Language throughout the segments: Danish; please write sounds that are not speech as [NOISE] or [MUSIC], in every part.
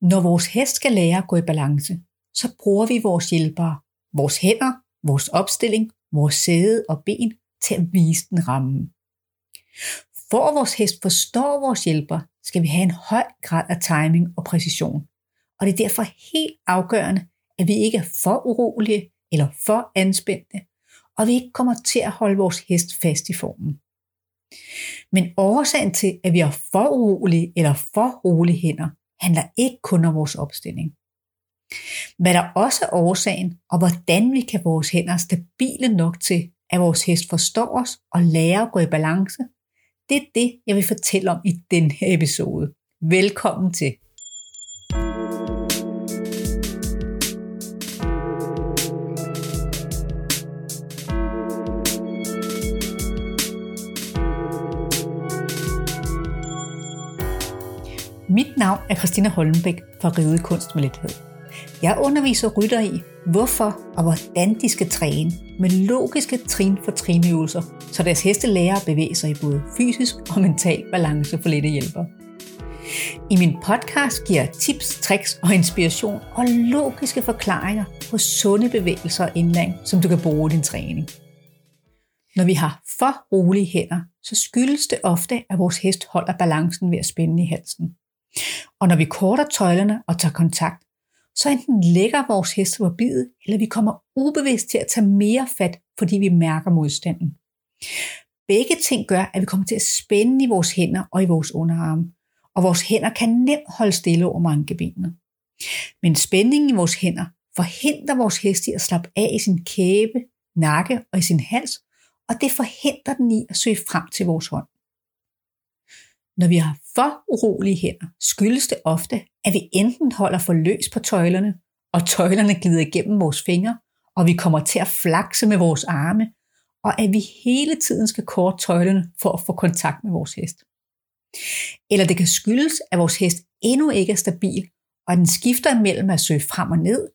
Når vores hest skal lære at gå i balance, så bruger vi vores hjælpere, vores hænder, vores opstilling, vores sæde og ben til at vise den ramme. For at vores hest forstår vores hjælper, skal vi have en høj grad af timing og præcision. Og det er derfor helt afgørende, at vi ikke er for urolige eller for anspændte, og vi ikke kommer til at holde vores hest fast i formen. Men årsagen til, at vi er for urolige eller for rolige hænder, handler ikke kun om vores opstilling. Hvad der også er årsagen, og hvordan vi kan vores hænder stabile nok til, at vores hest forstår os og lærer at gå i balance, det er det, jeg vil fortælle om i den her episode. Velkommen til. Mit navn er Christina Holmbæk fra Ride Kunst med Lethed. Jeg underviser rytter i, hvorfor og hvordan de skal træne med logiske trin for trinøvelser, så deres heste lærer at bevæge sig i både fysisk og mental balance for lette hjælper. I min podcast giver jeg tips, tricks og inspiration og logiske forklaringer på sunde bevægelser og indlæring, som du kan bruge i din træning. Når vi har for rolige hænder, så skyldes det ofte, at vores hest holder balancen ved at spænde i halsen. Og når vi korter tøjlerne og tager kontakt, så enten lægger vores heste på bidet, eller vi kommer ubevidst til at tage mere fat, fordi vi mærker modstanden. Begge ting gør, at vi kommer til at spænde i vores hænder og i vores underarme, og vores hænder kan nemt holde stille over mankebenene. Men spændingen i vores hænder forhindrer vores hest i at slappe af i sin kæbe, nakke og i sin hals, og det forhindrer den i at søge frem til vores hånd. Når vi har for urolige hænder, skyldes det ofte, at vi enten holder for løs på tøjlerne, og tøjlerne glider igennem vores fingre, og vi kommer til at flakse med vores arme, og at vi hele tiden skal korte tøjlerne for at få kontakt med vores hest. Eller det kan skyldes, at vores hest endnu ikke er stabil, og den skifter imellem at søge frem og ned,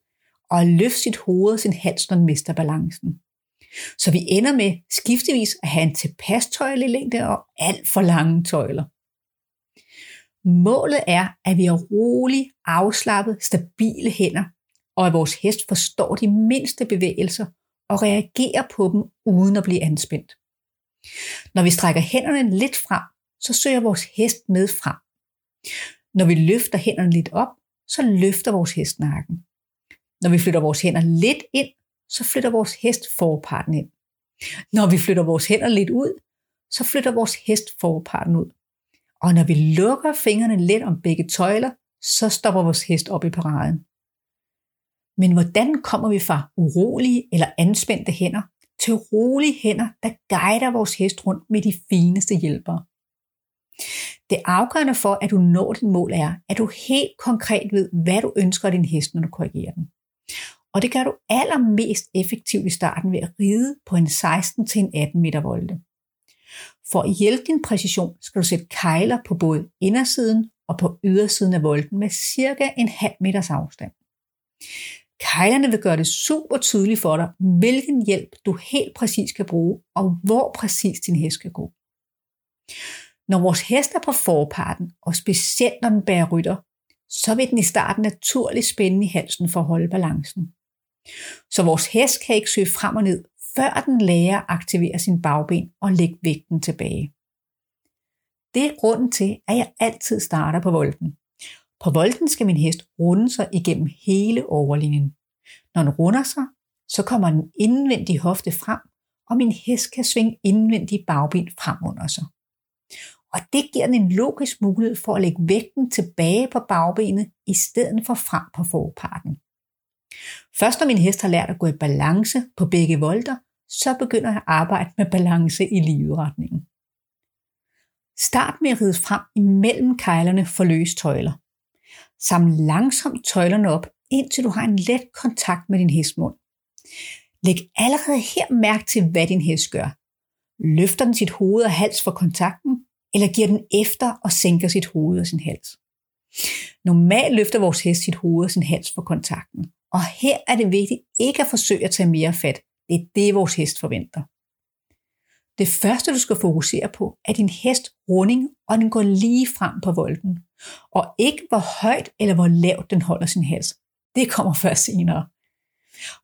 og at løfte sit hoved og sin hals, når den mister balancen. Så vi ender med skiftevis at have en tilpas tøjlelængde og alt for lange tøjler. Målet er, at vi har rolige, afslappet, stabile hænder, og at vores hest forstår de mindste bevægelser og reagerer på dem uden at blive anspændt. Når vi strækker hænderne lidt frem, så søger vores hest med frem. Når vi løfter hænderne lidt op, så løfter vores hest nakken. Når vi flytter vores hænder lidt ind, så flytter vores hest forparten ind. Når vi flytter vores hænder lidt ud, så flytter vores hest forparten ud. Og når vi lukker fingrene let om begge tøjler, så stopper vores hest op i paraden. Men hvordan kommer vi fra urolige eller anspændte hænder til rolige hænder, der guider vores hest rundt med de fineste hjælpere? Det afgørende for, at du når dit mål er, at du helt konkret ved, hvad du ønsker af din hest, når du korrigerer den. Og det gør du allermest effektivt i starten ved at ride på en 16-18 meter volde. For at hjælpe din præcision skal du sætte kejler på både indersiden og på ydersiden af volden med cirka en halv meters afstand. Kejlerne vil gøre det super tydeligt for dig, hvilken hjælp du helt præcis skal bruge, og hvor præcis din hest skal gå. Når vores hest er på forparten, og specielt når den bærer rytter, så vil den i starten naturligt spænde i halsen for at holde balancen. Så vores hest kan ikke søge frem og ned, før den lærer at aktivere sin bagben og lægge vægten tilbage. Det er grunden til, at jeg altid starter på volden. På volden skal min hest runde sig igennem hele overlinjen. Når den runder sig, så kommer den indvendige hofte frem, og min hest kan svinge indvendige bagben frem under sig. Og det giver den en logisk mulighed for at lægge vægten tilbage på bagbenet, i stedet for frem på forparten. Først når min hest har lært at gå i balance på begge volter, så begynder jeg at arbejde med balance i livretningen. Start med at ride frem imellem kejlerne for løs tøjler. Saml langsomt tøjlerne op, indtil du har en let kontakt med din hestmund. Læg allerede her mærke til, hvad din hest gør. Løfter den sit hoved og hals for kontakten, eller giver den efter og sænker sit hoved og sin hals. Normalt løfter vores hest sit hoved og sin hals for kontakten, og her er det vigtigt ikke at forsøge at tage mere fat. Det er det, vores hest forventer. Det første, du skal fokusere på, er din hest runding, og den går lige frem på volden. Og ikke hvor højt eller hvor lavt den holder sin hals. Det kommer [LAUGHS] først senere.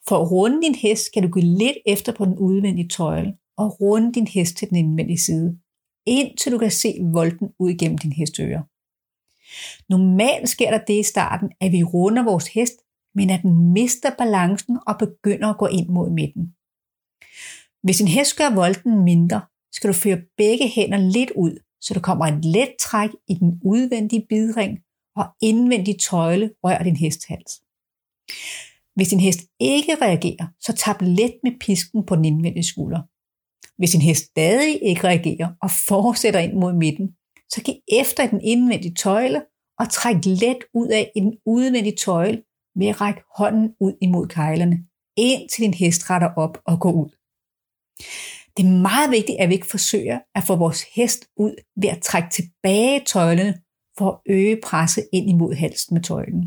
For at runde din hest skal du gå lidt efter på den udvendige tøjle og runde din hest til den indvendige side, indtil du kan se volden ud igennem din hestører. Normalt sker der det i starten, at vi runder vores hest, men at den mister balancen og begynder at gå ind mod midten. Hvis din hest gør volden mindre, skal du føre begge hænder lidt ud, så der kommer et let træk i den udvendige bidring, og indvendig tøjle rører din hesthals. Hvis din hest ikke reagerer, så tap let med pisken på den indvendige skulder. Hvis din hest stadig ikke reagerer og fortsætter ind mod midten, så giv efter i den indvendige tøjle og træk let ud af i den udvendige tøjle ved at række hånden ud imod kejlerne, indtil din hest retter op og går ud. Det er meget vigtigt, at vi ikke forsøger at få vores hest ud ved at trække tilbage tøjlene for at øge presset ind imod halsen med tøjlen.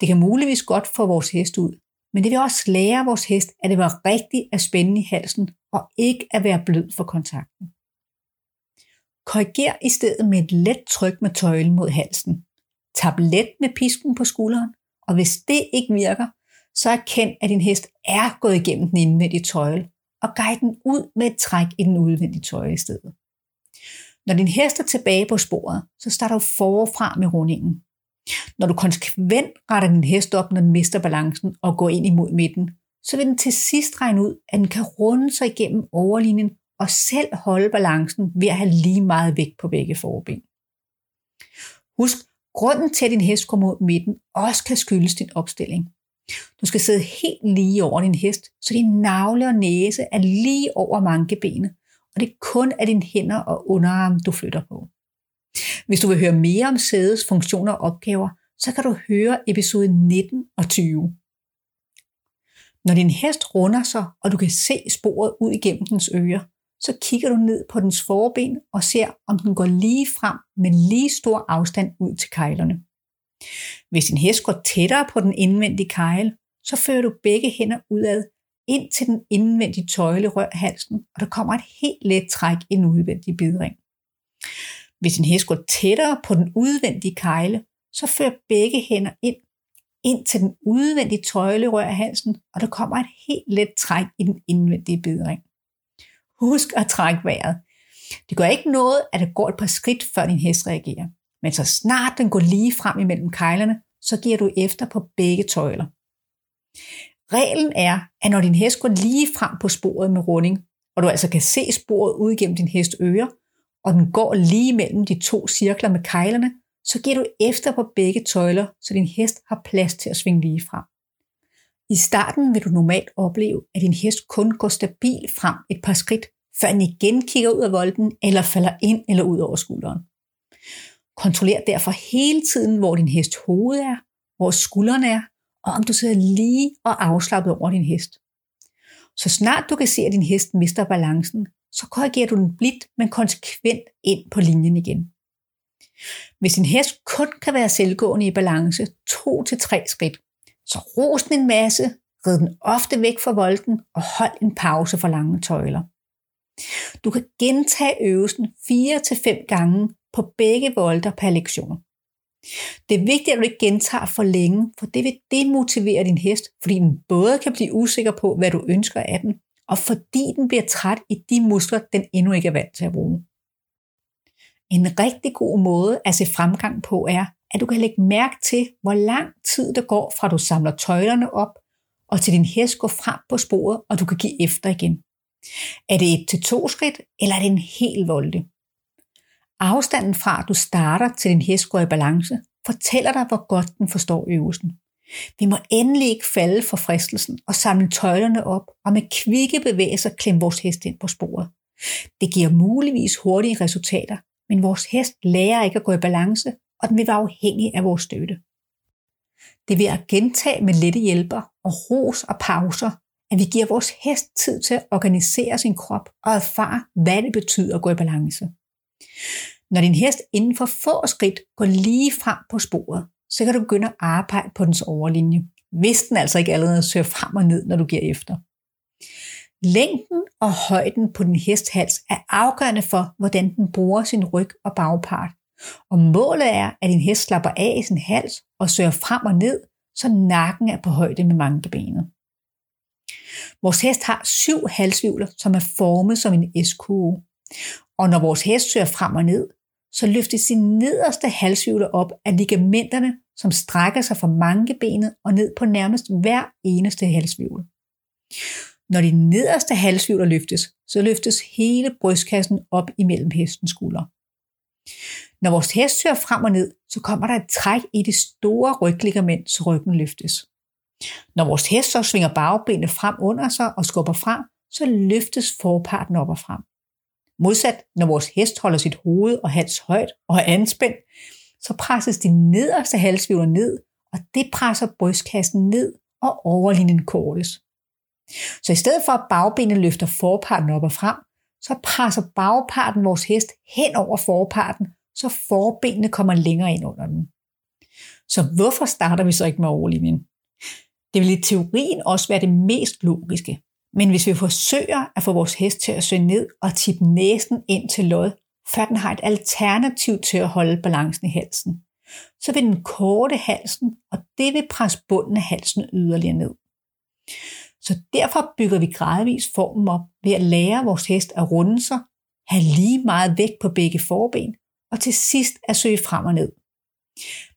Det kan muligvis godt få vores hest ud, men det vil også lære vores hest, at det var rigtigt at spænde i halsen og ikke at være blød for kontakten. Korriger i stedet med et let tryk med tøjlen mod halsen. Tap let med pisken på skulderen, og hvis det ikke virker, så erkend, at din hest er gået igennem den indvendige tøjle, og guide den ud med et træk i den udvendige tøjle i stedet. Når din hest er tilbage på sporet, så starter du forfra med rundingen. Når du konsekvent retter din hest op, når den mister balancen og går ind imod midten, så vil den til sidst regne ud, at den kan runde sig igennem overlinjen og selv holde balancen ved at have lige meget vægt på begge forben. Husk, grunden til, at din hest kommer mod midten, også kan skyldes din opstilling. Du skal sidde helt lige over din hest, så din navle og næse er lige over mankebenet, og det er kun af dine hænder og underarm, du flytter på. Hvis du vil høre mere om sædets funktioner og opgaver, så kan du høre episode 19 og 20. Når din hest runder sig, og du kan se sporet ud igennem dens ører, så kigger du ned på dens forben og ser, om den går lige frem med lige stor afstand ud til kejlerne. Hvis din hest går tættere på den indvendige kejle, så fører du begge hænder udad ind til den indvendige tøjle rør halsen, og der kommer et helt let træk i den udvendige bidring. Hvis din hest går tættere på den udvendige kejle, så fører begge hænder ind, ind til den udvendige tøjle rør halsen, og der kommer et helt let træk i den indvendige bidring. Husk at trække vejret. Det gør ikke noget, at det går et par skridt, før din hest reagerer. Men så snart den går lige frem imellem kejlerne, så giver du efter på begge tøjler. Reglen er, at når din hest går lige frem på sporet med runding, og du altså kan se sporet ud gennem din hest øre, og den går lige mellem de to cirkler med kejlerne, så giver du efter på begge tøjler, så din hest har plads til at svinge lige frem. I starten vil du normalt opleve, at din hest kun går stabil frem et par skridt, før den igen kigger ud af volden eller falder ind eller ud over skulderen. Kontroller derfor hele tiden, hvor din hest hoved er, hvor skulderen er, og om du sidder lige og afslappet over din hest. Så snart du kan se, at din hest mister balancen, så korrigerer du den blidt, men konsekvent ind på linjen igen. Hvis din hest kun kan være selvgående i balance to til tre skridt, så ros den en masse, rid den ofte væk fra volden og hold en pause for lange tøjler. Du kan gentage øvelsen 4-5 gange på begge volder per lektion. Det er vigtigt, at du ikke gentager for længe, for det vil demotivere din hest, fordi den både kan blive usikker på, hvad du ønsker af den, og fordi den bliver træt i de muskler, den endnu ikke er vant til at bruge. En rigtig god måde at se fremgang på er, at du kan lægge mærke til, hvor lang tid der går fra du samler tøjlerne op, og til din hest går frem på sporet, og du kan give efter igen. Er det et til to skridt, eller er det en hel volde? Afstanden fra, at du starter til din hest går i balance, fortæller dig, hvor godt den forstår øvelsen. Vi må endelig ikke falde for fristelsen og samle tøjlerne op og med kvikke bevægelser klemme vores hest ind på sporet. Det giver muligvis hurtige resultater, men vores hest lærer ikke at gå i balance, og den vil være afhængig af vores støtte. Det er ved at gentage med lette hjælper og ros og pauser, at vi giver vores hest tid til at organisere sin krop og erfare, hvad det betyder at gå i balance. Når din hest inden for få skridt går lige frem på sporet, så kan du begynde at arbejde på dens overlinje, hvis den altså ikke allerede søger frem og ned, når du giver efter. Længden og højden på din hesthals er afgørende for, hvordan den bruger sin ryg og bagpart, og målet er, at din hest slapper af i sin hals og søger frem og ned, så nakken er på højde med mankebenet. Vores hest har syv halsvivler, som er formet som en eskue. Og når vores hest søger frem og ned, så løftes sin nederste halsvivler op af ligamenterne, som strækker sig fra mankebenet og ned på nærmest hver eneste halsvivl. Når de nederste halsvivler løftes, så løftes hele brystkassen op imellem hestens skuldre. Når vores hest hører frem og ned, så kommer der et træk i det store rygligament, så ryggen løftes. Når vores hest så svinger bagbenene frem under sig og skubber frem, så løftes forparten op og frem. Modsat, når vores hest holder sit hoved og hals højt og er anspændt, så presses de nederste halsvivler ned, og det presser brystkassen ned, og overlinjen kortes. Så i stedet for at bagbenene løfter forparten op og frem, så presser bagparten vores hest hen over forparten, så forbenene kommer længere ind under den. Så hvorfor starter vi så ikke med overlinjen? Det vil i teorien også være det mest logiske. Men hvis vi forsøger at få vores hest til at søge ned og tippe næsen ind til lod, før den har et alternativ til at holde balancen i halsen, så vil den korte halsen, og det vil presse bunden af halsen yderligere ned. Så derfor bygger vi gradvist formen op ved at lære vores hest at runde sig, have lige meget vægt på begge forben, og til sidst at søge frem og ned.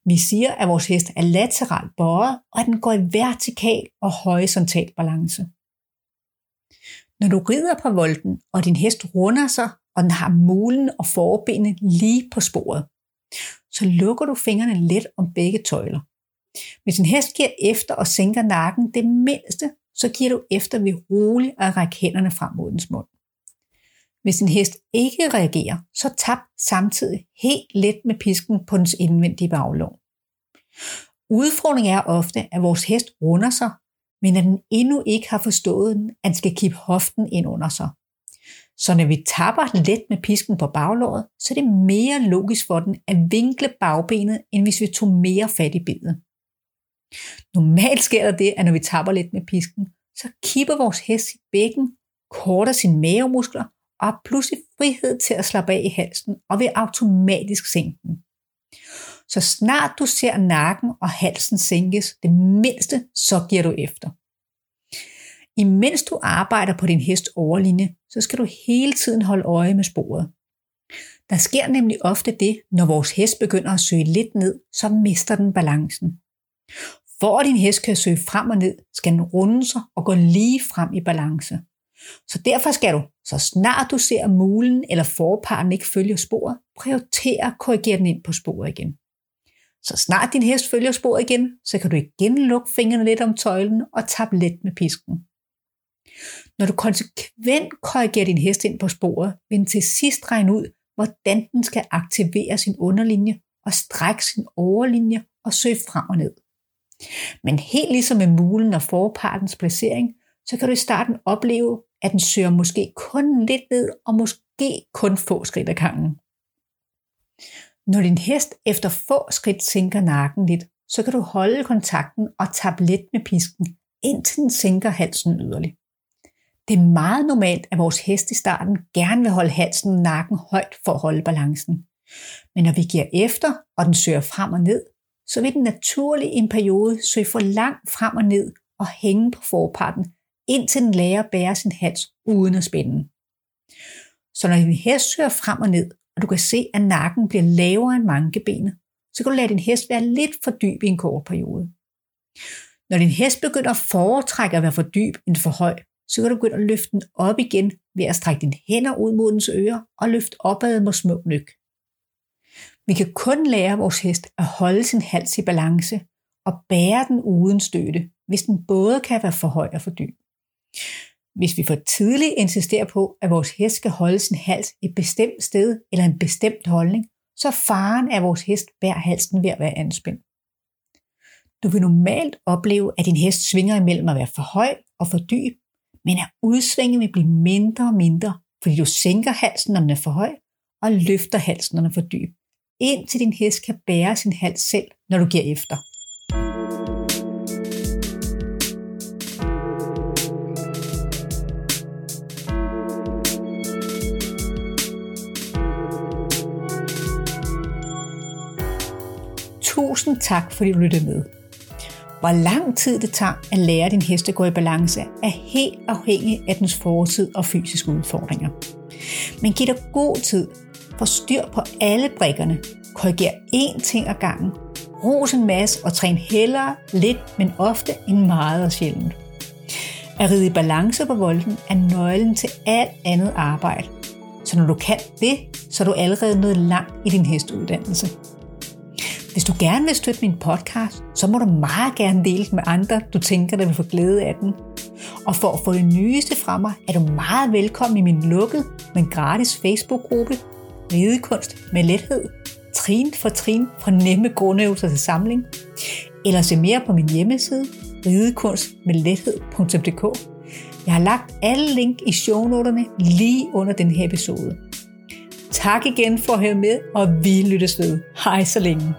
Vi siger, at vores hest er lateralt bøjet, og at den går i vertikal og horisontal balance. Når du rider på volden, og din hest runder sig, og den har mulen og forbenene lige på sporet, så lukker du fingrene let om begge tøjler. Hvis en hest giver efter og sænker nakken det mindste, så giver du efter ved roligt at række hænderne frem mod dens mund. Hvis en hest ikke reagerer, så tap samtidig helt let med pisken på dens indvendige baglov. Udfordringen er ofte, at vores hest runder sig, men at den endnu ikke har forstået, at den skal kippe hoften ind under sig. Så når vi tapper let med pisken på baglåret, så er det mere logisk for den at vinkle bagbenet, end hvis vi tog mere fat i benet. Normalt sker der det, at når vi tapper lidt med pisken, så kipper vores hest sit bækken, korter sine mavemuskler og har pludselig frihed til at slappe af i halsen og vil automatisk sænke den. Så snart du ser nakken og halsen sænkes det mindste, så giver du efter. Imens du arbejder på din hest overlinje, så skal du hele tiden holde øje med sporet. Der sker nemlig ofte det, når vores hest begynder at søge lidt ned, så mister den balancen. For at din hest kan søge frem og ned, skal den runde sig og gå lige frem i balance. Så derfor skal du, så snart du ser mulen eller forparten ikke følger sporet, prioritere at korrigere den ind på sporet igen. Så snart din hest følger sporet igen, så kan du igen lukke fingrene lidt om tøjlen og tappe let med pisken. Når du konsekvent korrigerer din hest ind på sporet, vil den til sidst regne ud, hvordan den skal aktivere sin underlinje og strække sin overlinje og søge frem og ned. Men helt ligesom med mulen og forpartens placering, så kan du i starten opleve, at den søger måske kun lidt ned og måske kun få skridt ad gangen. Når din hest efter få skridt sænker nakken lidt, så kan du holde kontakten og tappe let med pisken, indtil den sænker halsen yderligere. Det er meget normalt, at vores hest i starten gerne vil holde halsen og nakken højt for at holde balancen. Men når vi giver efter, og den søger frem og ned, så vil den naturligt i en periode søge for langt frem og ned og hænge på forparten, indtil den lærer at bære sin hals uden at spænde. Så når din hest søger frem og ned, og du kan se, at nakken bliver lavere end mankebenet, så kan du lade din hest være lidt for dyb i en kort periode. Når din hest begynder at foretrække at være for dyb end for høj, så kan du begynde at løfte den op igen ved at strække dine hænder ud mod dens ører og løfte opad med små nyk. Vi kan kun lære vores hest at holde sin hals i balance og bære den uden støtte, hvis den både kan være for høj og for dyb. Hvis vi for tidligt insisterer på, at vores hest skal holde sin hals et bestemt sted eller en bestemt holdning, så er faren af vores hest bærer halsen ved at være anspændt. Du vil normalt opleve, at din hest svinger imellem at være for høj og for dyb, men at udsvinge vil blive mindre og mindre, fordi du sænker halsen, når den er for høj, og løfter halsen, når den er for dyb, indtil din hest kan bære sin hals selv, når du giver efter. Tusind tak, fordi du lyttede med. Hvor lang tid det tager at lære din hest at gå i balance, er helt afhængig af dens fortid og fysiske udfordringer. Men giv dig god tid, for styr på alle brikkerne, korriger én ting ad gangen, ros en masse og træn hellere lidt, men ofte end meget og sjældent. At ride i balance på volden er nøglen til alt andet arbejde. Så når du kan det, så er du allerede nået langt i din hestuddannelse. Hvis du gerne vil støtte min podcast, så må du meget gerne dele den med andre, du tænker, der vil få glæde af den. Og for at få det nyeste fra mig, er du meget velkommen i min lukkede, men gratis Facebook-gruppe Ridekunst med lethed, trin for trin fra nemme grundøvelser til samling, eller se mere på min hjemmeside ridekunstmedlethed.dk. Jeg har lagt alle link i shownoterne lige under den her episode. Tak igen for at høre med, og vi lyttes ved. Hej så længe.